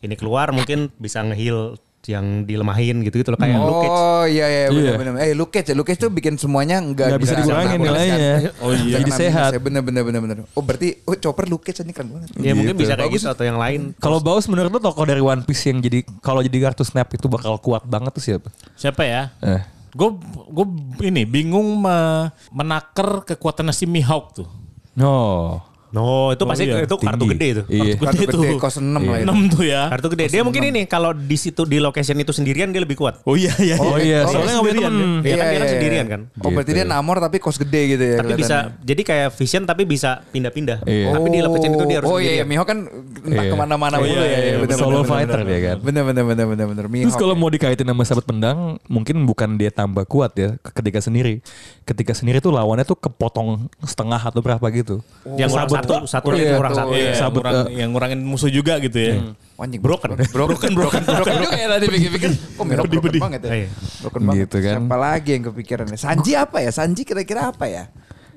ini keluar mungkin bisa ngeheal yang dilemahin gitu-gitu loh kayak Luke Cage. Oh iya iya Iya. benar-benar. Eh Luke Cage, ya, Luke Cage tuh bikin semuanya Nggak enggak bisa dikurangin nilainya. Oh iya. Jadi sehat. Bener bener bener bener. Oh berarti oh Chopper Luke Cage ini keren banget. Ya mungkin Gitu. bisa kayak gitu atau yang lain. Kalau Baus menurut lo tokoh dari One Piece yang jadi kalau jadi kartu snap itu bakal kuat banget tuh siapa? Siapa ya? Eh. Gue gue ini bingung me- menaker kekuatan si Mihawk tuh. No. No, itu Oh, pasti iya. itu kartu Tinggi. gede itu. Iya. Kartu Gede gede tuh. kos 6 lah itu. 6 tuh ya. Kartu gede. Dia mungkin ini kalau di situ di location itu sendirian dia lebih kuat. Oh iya iya. Oh iya, Oh, soalnya nggak punya sendirian temen. Iya kan dia kan sendirian kan. Oh berarti Gitu. dia namor tapi kos gede gitu ya. Tapi bisa jadi kayak vision tapi bisa pindah-pindah. Iya. Tapi di location itu dia harus Oh iya, iya. Mihawk kan entah Iya. ke mana-mana Oh, mulu iya, ya. iya, iya, iya. Solo fighter dia kan. Bener bener bener bener bener. Terus kalau mau dikaitin sama sahabat pedang, mungkin bukan dia tambah kuat ya ketika sendiri. Ketika sendiri tuh lawannya tuh kepotong setengah atau berapa gitu. Yang kurang Satu, tuh- satu iya, itu kurang tuh, satu. Iya, Sabut, ngurang- eh. yang ngurangin musuh juga gitu ya. Oh, Anjing [laughs] Broken. broken broken broken juga ya tadi pikir-pikir kok Mihawk broken Pedih-pedih. banget ya Iya. broken banget Gitu kan. siapa lagi yang kepikiran ya Sanji apa ya Sanji kira-kira apa ya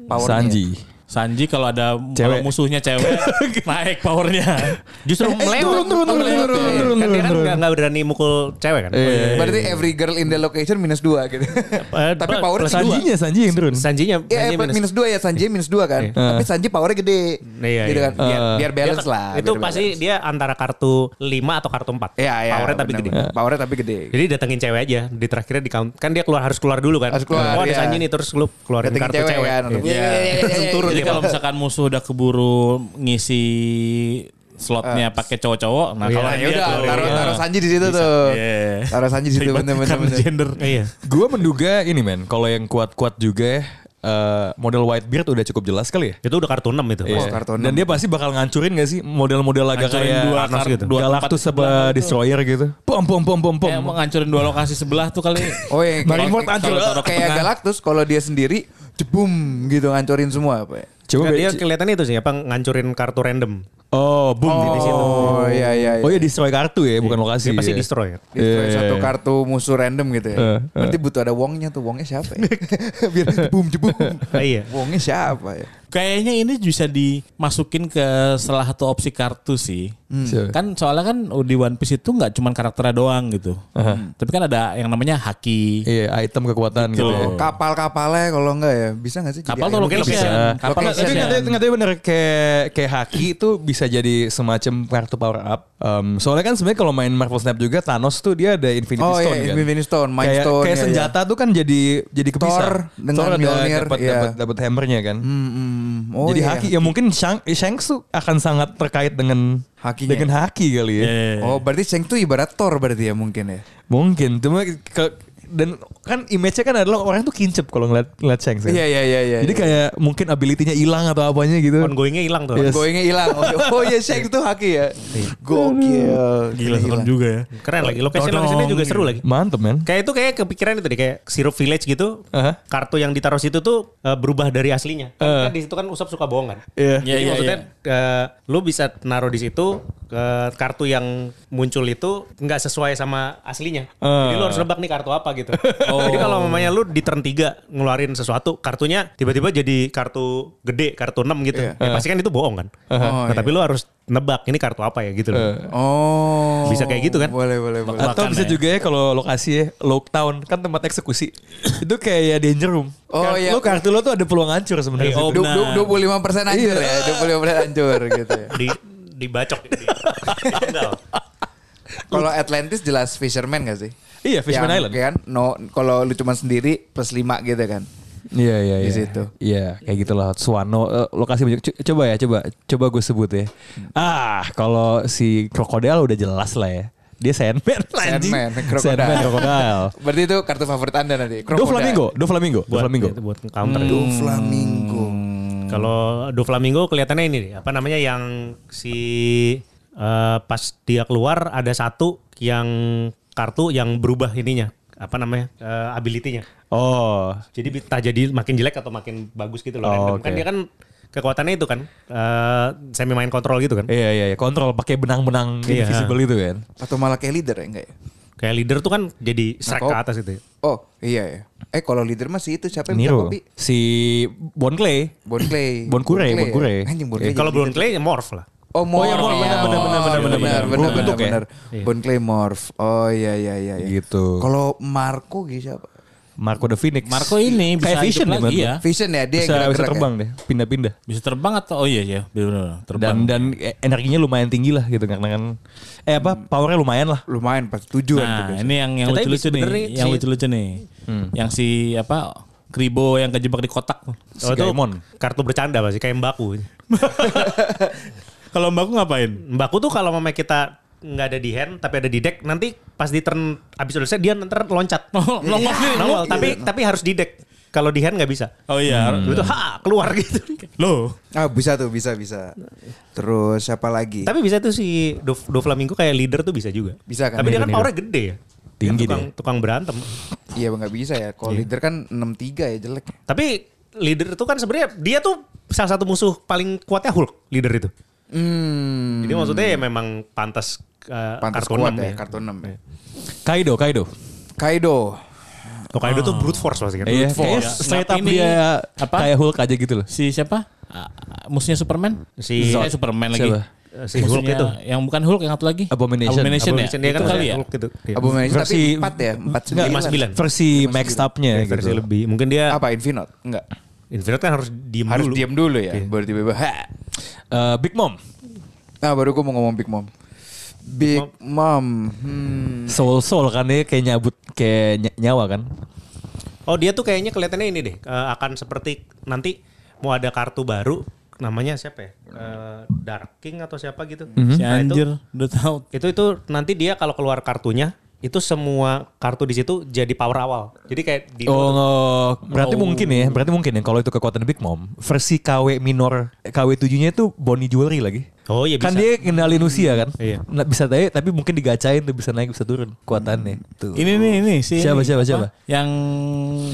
Powernya. Sanji. Sanji kalau ada kalau Cewek. musuhnya cewek [laughs] naik powernya. Justru melewat. turun, turun, turun, turun, turun, Kan dia turun, kan turun. nggak nggak berani mukul cewek kan. berarti every girl in the location minus dua gitu Eh, tapi powernya Sanjinya, Sanji yang turun. Sanjinya, Iya, eh, minus. dua ya Sanji minus dua kan. Tapi Sanji powernya gede. Iya, gitu kan. Biar, Eh. biar balance Dia- lah. Itu biar pasti balance. dia antara kartu 5 atau kartu 4. Iya, iya. Powernya tapi gede. Powernya tapi gede. Jadi datengin cewek aja di terakhirnya di count kan dia keluar harus keluar dulu kan. Harus keluar, oh ada. Sanji nih terus lu keluarin kartu cewek kan, Iya. Iya, iya, iya, iya, turun Jadi dia. kalau misalkan musuh udah keburu ngisi slotnya pakai cowok-cowok, nah Iya, kalau ya udah taruh Iya. taruh Sanji di situ Bisa. tuh. Iya. Taruh Sanji di situ bener-bener. karena gender. Iya. Gue menduga ini men, kalau yang kuat-kuat juga ya, eh, model Whitebeard udah cukup jelas kali ya. Itu udah kartu 6 itu. Iya. Oh, kartu Dan enam. dia pasti bakal ngancurin gak sih model-model agak kayak dua Thanos kar- gitu. dua Galactus sebelah Destroyer gitu. Pom pom pom pom pom. Kayak mau ngancurin dua lokasi sebelah tuh kali. Oh iya, Marineford kayak- hancur. kayak Galactus kalau dia sendiri jebum gitu ngancurin semua apa ya. Coba Nggak, dia kelihatan itu sih apa ngancurin kartu random. Oh, boom di situ. Oh iya iya. iya. Oh ya destroy kartu ya, bukan lokasi. Dia pasti ya. destroy. Destroy Iya, satu iya. kartu musuh random gitu ya. Eh, eh. Berarti butuh ada wongnya tuh. Wongnya siapa ya? [laughs] Biar jebum jebum. Iya. Wongnya siapa ya? Kayaknya ini bisa dimasukin ke salah satu opsi kartu sih. Siapa? Kan soalnya kan di One Piece itu nggak cuman karakternya doang gitu. Tapi kan ada yang namanya haki. Iya, item kekuatan gitu ya. Kapal-kapalnya kalau enggak ya bisa nggak sih? Kapal jadi tuh mungkin location. bisa. Kapal Tapi location. nggak nggak tahu bener kayak kayak haki itu bisa jadi semacam kartu power up. Um, soalnya kan sebenarnya kalau main Marvel Snap juga Thanos tuh dia ada Infinity Oh Stone iya, kan. Infinity Stone, Mind kayak, Stone. kayak ya, senjata tuh kan jadi jadi kepisah. Thor dengan Thor Mjolnir, dapat iya. dapat hammernya kan. Ya. Hmm, hmm. Oh, jadi iya. haki ya mungkin Shang, Shanks tuh akan sangat terkait dengan Hakinya. dengan haki kali ya. Iya. Oh berarti Shang tuh ibarat Thor berarti ya mungkin ya. Mungkin cuma ke dan kan image-nya kan adalah orang tuh kincep kalau ngeliat ngeliat Shanks. kan. Iya iya iya iya. Jadi kayak mungkin ability-nya hilang atau apanya gitu. Ongoingnya hilang tuh. Yes. Goingnya hilang. Oh, oh iya Shang tuh haki ya. Gokil. Gila serem juga ya. Keren lagi. Location locationnya juga seru lagi. Mantep men. Kayak itu kayak kepikiran itu deh kayak Syrup Village gitu. Aha. Kartu yang ditaruh situ tuh eh, berubah dari aslinya. Kan, Eh. kan di situ kan Usap suka bohong kan. Iya. Iya, Jadi iya, maksudnya eh, lu bisa naruh di situ ke kartu yang muncul itu nggak sesuai sama aslinya. Jadi lu harus nebak nih kartu apa gitu. [laughs] Jadi kalau mamanya lu di turn 3 ngeluarin sesuatu, kartunya tiba-tiba jadi kartu gede, kartu 6 gitu. Iya. Ya, pasti kan itu bohong kan. Nah, tapi lu harus nebak ini kartu apa ya gitu loh. Oh. Bisa kayak gitu kan? Boleh, boleh, boleh. Atau bisa ya. juga ya kalau lokasi ya Lockdown kan tempat eksekusi. [coughs] itu kayak danger room. Oh, Kar- iya. Lo kartu lo tuh ada peluang hancur sebenarnya. Oh, du- 25% hancur ya. 25% hancur gitu ya. Di dibacok [laughs] di. Kalau Atlantis jelas Fisherman gak sih? Iya, Fishman Yang, Island. Kan, no, kalau lu cuma sendiri plus 5 gitu kan. Iya iya Di iya. situ. Iya kayak gitulah Suwano eh, lokasi banyak. Co- Coba ya coba coba gue sebut ya. Ah kalau si krokodil udah jelas lah ya. Dia Sandman. [laughs] anjing. Sandman, krokodil. Sandman [laughs] krokodil. Berarti itu kartu favorit Anda nanti. Do Flamingo, Do Flamingo, Do buat Flamingo. itu, buat counter. Do Flamingo. Kalau Do Flamingo kelihatannya ini nih, apa namanya yang si eh, pas dia keluar ada satu yang kartu yang berubah ininya, apa namanya? eh, ability-nya. Oh, Jadi entah jadi makin jelek atau makin bagus gitu loh. Oh, random. oke. Kan dia kan kekuatannya itu kan eh, semi main kontrol gitu kan. iya iya iya. Kontrol pakai benang-benang Iya. invisible itu kan. Atau malah kayak leader ya enggak ya? Kayak leader tuh kan jadi strike kok- ke atas itu. ya. Oh iya ya. Eh kalau leader masih itu siapa yang kopi? Si Bon Clay. Bon Clay. Bon Kure, Bon ya? Kure. Bon. Kalau jadi Brown leader. Clay ya morph lah. Oh, Morph. iya, Morph. iya. Benar, benar, benar, Oh, benar, benar, benar, benar. benar, Berbentuk ya? benar. Iya. Bon Clay Morph. Oh iya iya iya. iya. Gitu. Kalau Marco gitu siapa? Marco the Phoenix. Marco ini bisa kayak Vision hidup ya, lagi ya. Vision ya dia Bisa, yang bisa gerak-gerak terbang ya? deh, pindah-pindah. Bisa terbang atau oh iya ya benar terbang. Dan dan e- energinya lumayan tinggi lah gitu karena kan eh apa powernya lumayan lah. Lumayan pas tujuan Nah, ini yang yang lucu-lucu nih, sebenarnya yang si- lucu-lucu nih. Yang si apa Kribo yang kejebak di kotak. Si Oh, itu Gaimon. kartu bercanda pasti kayak Mbaku. [laughs] Kalau Mbakku ngapain? Mbaku tuh kalau mamanya kita nggak ada di hand tapi ada di deck nanti pas di turn abis selesai dia ntar loncat [laughs] Oh, nongol nih, nongol tapi tapi harus di deck kalau di hand nggak bisa Oh iya. itu ha keluar [laughs] gitu Loh. Ah bisa tuh bisa bisa. Terus siapa lagi? tapi bisa tuh si Do, Do Flamingo kayak leader tuh bisa juga Bisa kan? tapi dia kan powernya gede ya Tinggi tukang, tukang berantem Iya nggak bisa ya. Kalau leader kan 63 ya jelek. tapi leader tuh kan sebenarnya dia tuh salah satu musuh paling kuatnya Hulk leader itu Hmm. jadi maksudnya ya memang pantas, uh, Pantas kartu kuat 6 ya, ya. kartu 6 ya. Kaido, Kaido. Kaido. Tokaido tuh brute force pasti kan. Iya, Force. kayaknya Ya, straight up dia apa? kayak Hulk aja gitu loh. Si siapa? Ah, musuhnya Superman? Si- eh, Superman lagi. Siapa? Uh, si Hulk itu. Yang bukan Hulk yang satu lagi? Abomination. Abomination, Abomination ya? dia kan Itu kali ya? Hulk gitu. Iya. Abomination Versi- tapi 4 ya? 4 Enggak, Lima sembilan. Versi maxed up-nya Ya, gitu. versi lebih. Mungkin dia Apa Infinite? Enggak. Infinite kan harus diem Harus dulu. diam dulu ya. Iya. Baru tiba-tiba. Eh, Big Mom, Nah baru gue mau ngomong Big Mom. Big Mom. Hmm. Soul Soul kan dia kayak nyabut kayak ny- nyawa kan. Oh dia tuh kayaknya kelihatannya ini deh. eh, akan seperti nanti mau ada kartu baru. Namanya siapa ya? Eh, Dark King atau siapa gitu. Si Nah, itu- anjir, udah tahu. itu itu nanti dia kalau keluar kartunya itu semua kartu di situ jadi power awal. Jadi kayak di Oh, nge- berarti mungkin ya, berarti mungkin ya kalau itu kekuatan Big Mom, versi KW minor KW 7-nya itu Bonnie Jewelry lagi. Oh iya bisa. Kan dia kendalin usia kan? Iya. Nah, bisa tadi tapi mungkin digacain tuh bisa naik bisa turun kekuatannya. Tuh. Ini nih, ini si Siapa, ini, siapa, apa? siapa? Yang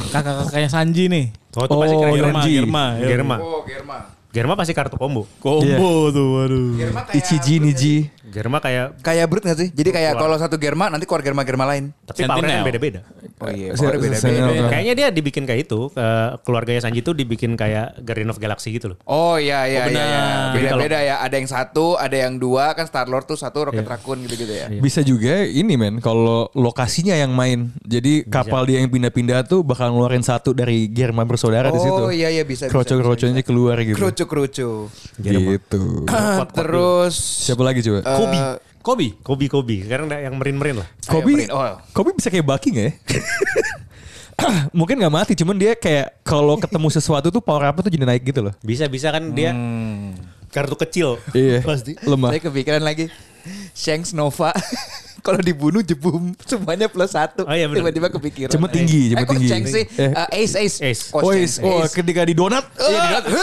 kakak-kakaknya Sanji nih. Oh, itu pasti Oh, keren. Germa. Germa. ya. Germa. Oh Germa. Germa pasti kartu combo. Combo tuh, waduh. Ichiji Niji. Germa kayak Kayak Brute gak sih? Jadi kayak kalau satu Germa nanti keluar Germa-Germa lain. tapi powernya beda-beda. Oh iya, powernya beda-beda. Kayaknya dia dibikin kayak itu, ke keluarganya Sanji tuh dibikin kayak Guardian of Galaxy gitu loh. Oh iya iya Oh, iya. iya. benar. Beda-beda ya. Ada yang satu, ada yang dua kan Star Lord tuh satu Rocket Iya. Raccoon gitu-gitu ya. Bisa juga ini men kalau lokasinya yang main. Jadi kapal dia yang pindah-pindah tuh bakal ngeluarin satu dari Germa bersaudara di situ. Oh iya iya bisa. Kroco-kroconya keluar gitu. Kroco-kroco. Gitu. Terus Siapa lagi coba? Eh, Kobe. Kobe. Kobe Kobe. Sekarang ada yang merin-merin lah. Kobe. Oh. Kobe bisa kayak Bucky nggak ya? [coughs] Mungkin nggak mati, cuman dia kayak kalau ketemu sesuatu tuh power apa tuh jadi naik gitu loh. Bisa-bisa kan dia kartu kecil. Iya. Pasti. Lemah. Saya kepikiran lagi Shanks Nova [laughs] kalau dibunuh jebum semuanya plus satu. Oh iya. Tiba-tiba kepikiran. Cuma tinggi, cuma eh, tinggi. Shanks sih? Eh. Eh, Ace Ace. Ace. Oh, oh Ace. ketika di donat. Iya, di dalam. [laughs]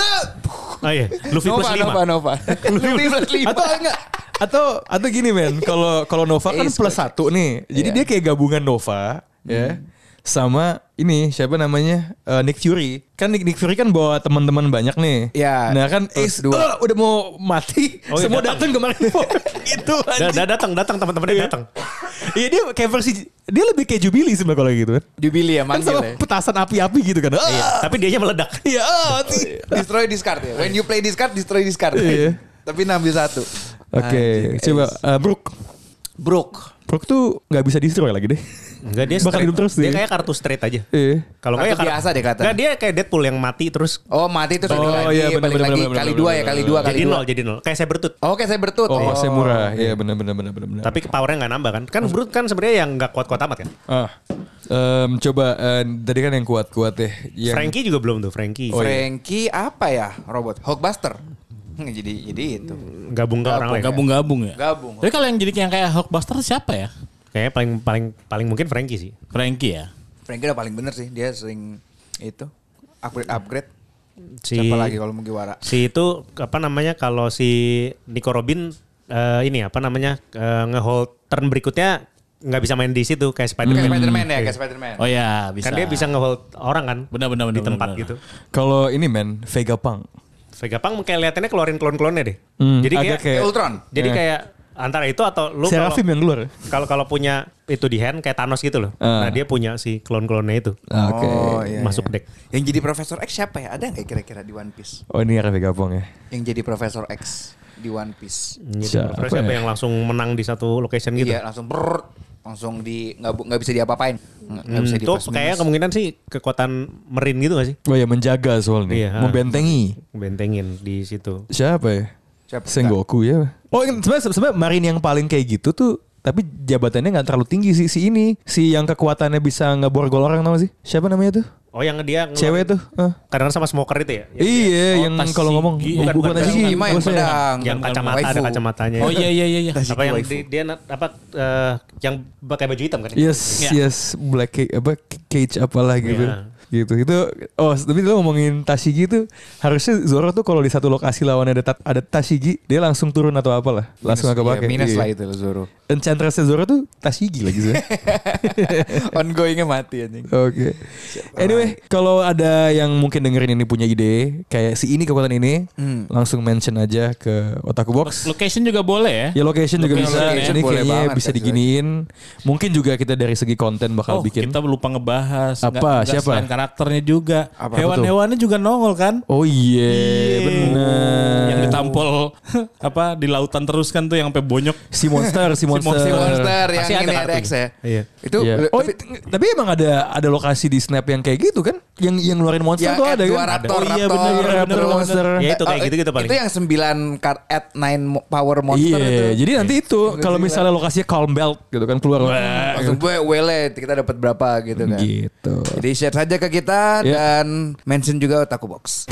Oh iya, Luffy Nova, plus 5. Nova, Nova. [laughs] Luffy plus lima. atau enggak? Atau atau gini men, kalau kalau Nova kan Ace plus satu nih. Jadi Iya. dia kayak gabungan Nova, ya. sama ini siapa namanya Eh, Nick Fury. Kan Nick, Nick Fury kan bawa teman-teman banyak nih. Iya, Nah kan Ace dua. eh, udah mau mati, Oh, iya, semua datang. datang kemarin. [laughs] gitu Udah, anjing. udah datang, datang teman-temannya datang. Iya dia kayak versi dia lebih kayak Jubilee sebenarnya kalau gitu kan. Jubilee ya Kan manggil sama ya. petasan api-api gitu kan. Ah, Iya, tapi dia meledak. Iya, mati. Destroy discard ya. When you play discard, destroy discard. Iya. Tapi ngambil satu. Oke, Anjing, coba eh, Brook. Brook. Brook tuh nggak bisa destroy lagi deh. Enggak dia [laughs] Bakal hidup terus dia dia. kayak kartu straight aja. Iya. Kalau kayak biasa deh kelihatan. Enggak dia kayak Deadpool yang mati terus Oh mati terus Oh, balik lagi, iya, bener, balik bener, lagi bener, kali bener, dua ya, kali dua, kali jadi dua. nol, jadi nol. Kayak saya bertut. Oh kayak saya bertut. Oh, oh murah. Iya benar benar benar benar benar. Tapi powernya nggak nambah kan? Kan Brut kan sebenarnya yang nggak kuat-kuat amat kan. ah. Em, coba eh, tadi kan yang kuat-kuat deh. Yang Frankie juga belum tuh, Frankie. Oh, iya. Frankie apa ya robot? Hulkbuster. Hmm, jadi jadi itu. Gabung ke orang lain. Gabung-gabung ya. Gabung. Tapi kalau yang jadi yang kayak Hulkbuster siapa ya? Kayaknya paling paling paling mungkin Frankie sih. Frankie ya. Frankie udah paling bener sih. Dia sering itu upgrade upgrade. Si Siapa lagi kalau Mugiwara? si itu apa namanya kalau si Nico Robin eh, ini apa namanya eh, ngehold turn berikutnya nggak bisa main di situ kayak Kayak Spider-Man. Spider-Man ya, kayak Spider-Man. Oh ya bisa. Kan dia bisa ngehold orang kan Benar, benar, di tempat gitu. Kalau ini men Vega Punk. Vegapunk kayak liatannya keluarin klon-klonnya deh. Hmm, jadi kayak, kayak- Ultron. jadi Ya. kayak antara itu atau lu kalau Seraphim yang keluar. kalau kalau punya itu di hand kayak Thanos gitu loh. Ah. Nah, dia punya si klon-klonnya itu. Oke. Oh, iya, Masuk iya. deck. Yang jadi Profesor X siapa ya? Ada nggak kira-kira di One Piece? Oh ini Vega Punk ya. Yang jadi Profesor X di One Piece. Jadi Siapa siapa ya? yang langsung menang di satu location gitu? Iya langsung brrr, langsung di nggak nggak bisa diapa-apain. Nggak Hmm, bisa itu kayaknya minus. kemungkinan sih kekuatan merin gitu gak sih? Oh ya menjaga soalnya. Iya. Membentengi. Bentengin di situ. Siapa ya? Siapa? Sengoku ya. Oh sebenarnya sebenarnya Marin yang paling kayak gitu tuh tapi jabatannya nggak terlalu tinggi sih si ini si yang kekuatannya bisa ngeborgol orang tau gak sih siapa namanya tuh Oh yang dia ngeluarin- cewek tuh Ah. Kadang sama smoker itu ya? Yang, iya oh, yang kalau ngomong Bukan, bukan, bukan, mah yang pedang. yang kacamata ada Waifu. kacamatanya. Oh iya iya iya [laughs] iya. apa yang waifu. di- dia apa eh, yang pakai baju hitam kan? Yes, Iya. yes, black cage, apa cage apalah gitu. Iya. Gitu. Itu oh, tapi lu ngomongin Tashigi itu harusnya Zoro tuh kalau di satu lokasi lawan ada ada Tashigi, dia langsung turun atau apalah. Langsung Minus- agak pakai. iya, minus Iya. lah itu Zoro. Enchantressnya Zoro tuh Tashigi lagi sih. [laughs] Ongoingnya mati anjing. Oke. Anyway, kalau ada yang mungkin dengerin ini punya ide kayak si ini kekuatan ini, Hmm. langsung mention aja ke Otaku Box. Location juga boleh ya. Ya location juga Location, bisa. location Ini boleh kayaknya banget bisa kan, diginiin. Mungkin juga kita dari segi konten bakal Oh, bikin. kita lupa ngebahas. Apa? Nggak Siapa? Karakternya juga. Apa? Hewan-hewannya juga nongol kan? Oh iya, benar. Yang ditampol [laughs] apa di lautan terus kan tuh yang sampai bonyok. Si monster, si [laughs] monster. Si monster yang Pasti ini ada. X ya. Iya. Itu Iya. le- Oh, tapi- tapi emang ada ada lokasi di Snap yang kayak gitu kan? Yang yang ngeluarin monster yang tuh ada kan? Raptor, oh iya Raptor, benar, terus- benar, monster. Ya, itu kayak Eh, gitu-gitu paling. Itu yang 9 card at 9 mo- power monster iya, itu. jadi nanti itu kalau misalnya lokasinya Calm Belt gitu kan keluar. langsung gue wele kita dapat berapa gitu kan. Gitu. Jadi share saja ke kita Iya. dan mention juga Otaku Box.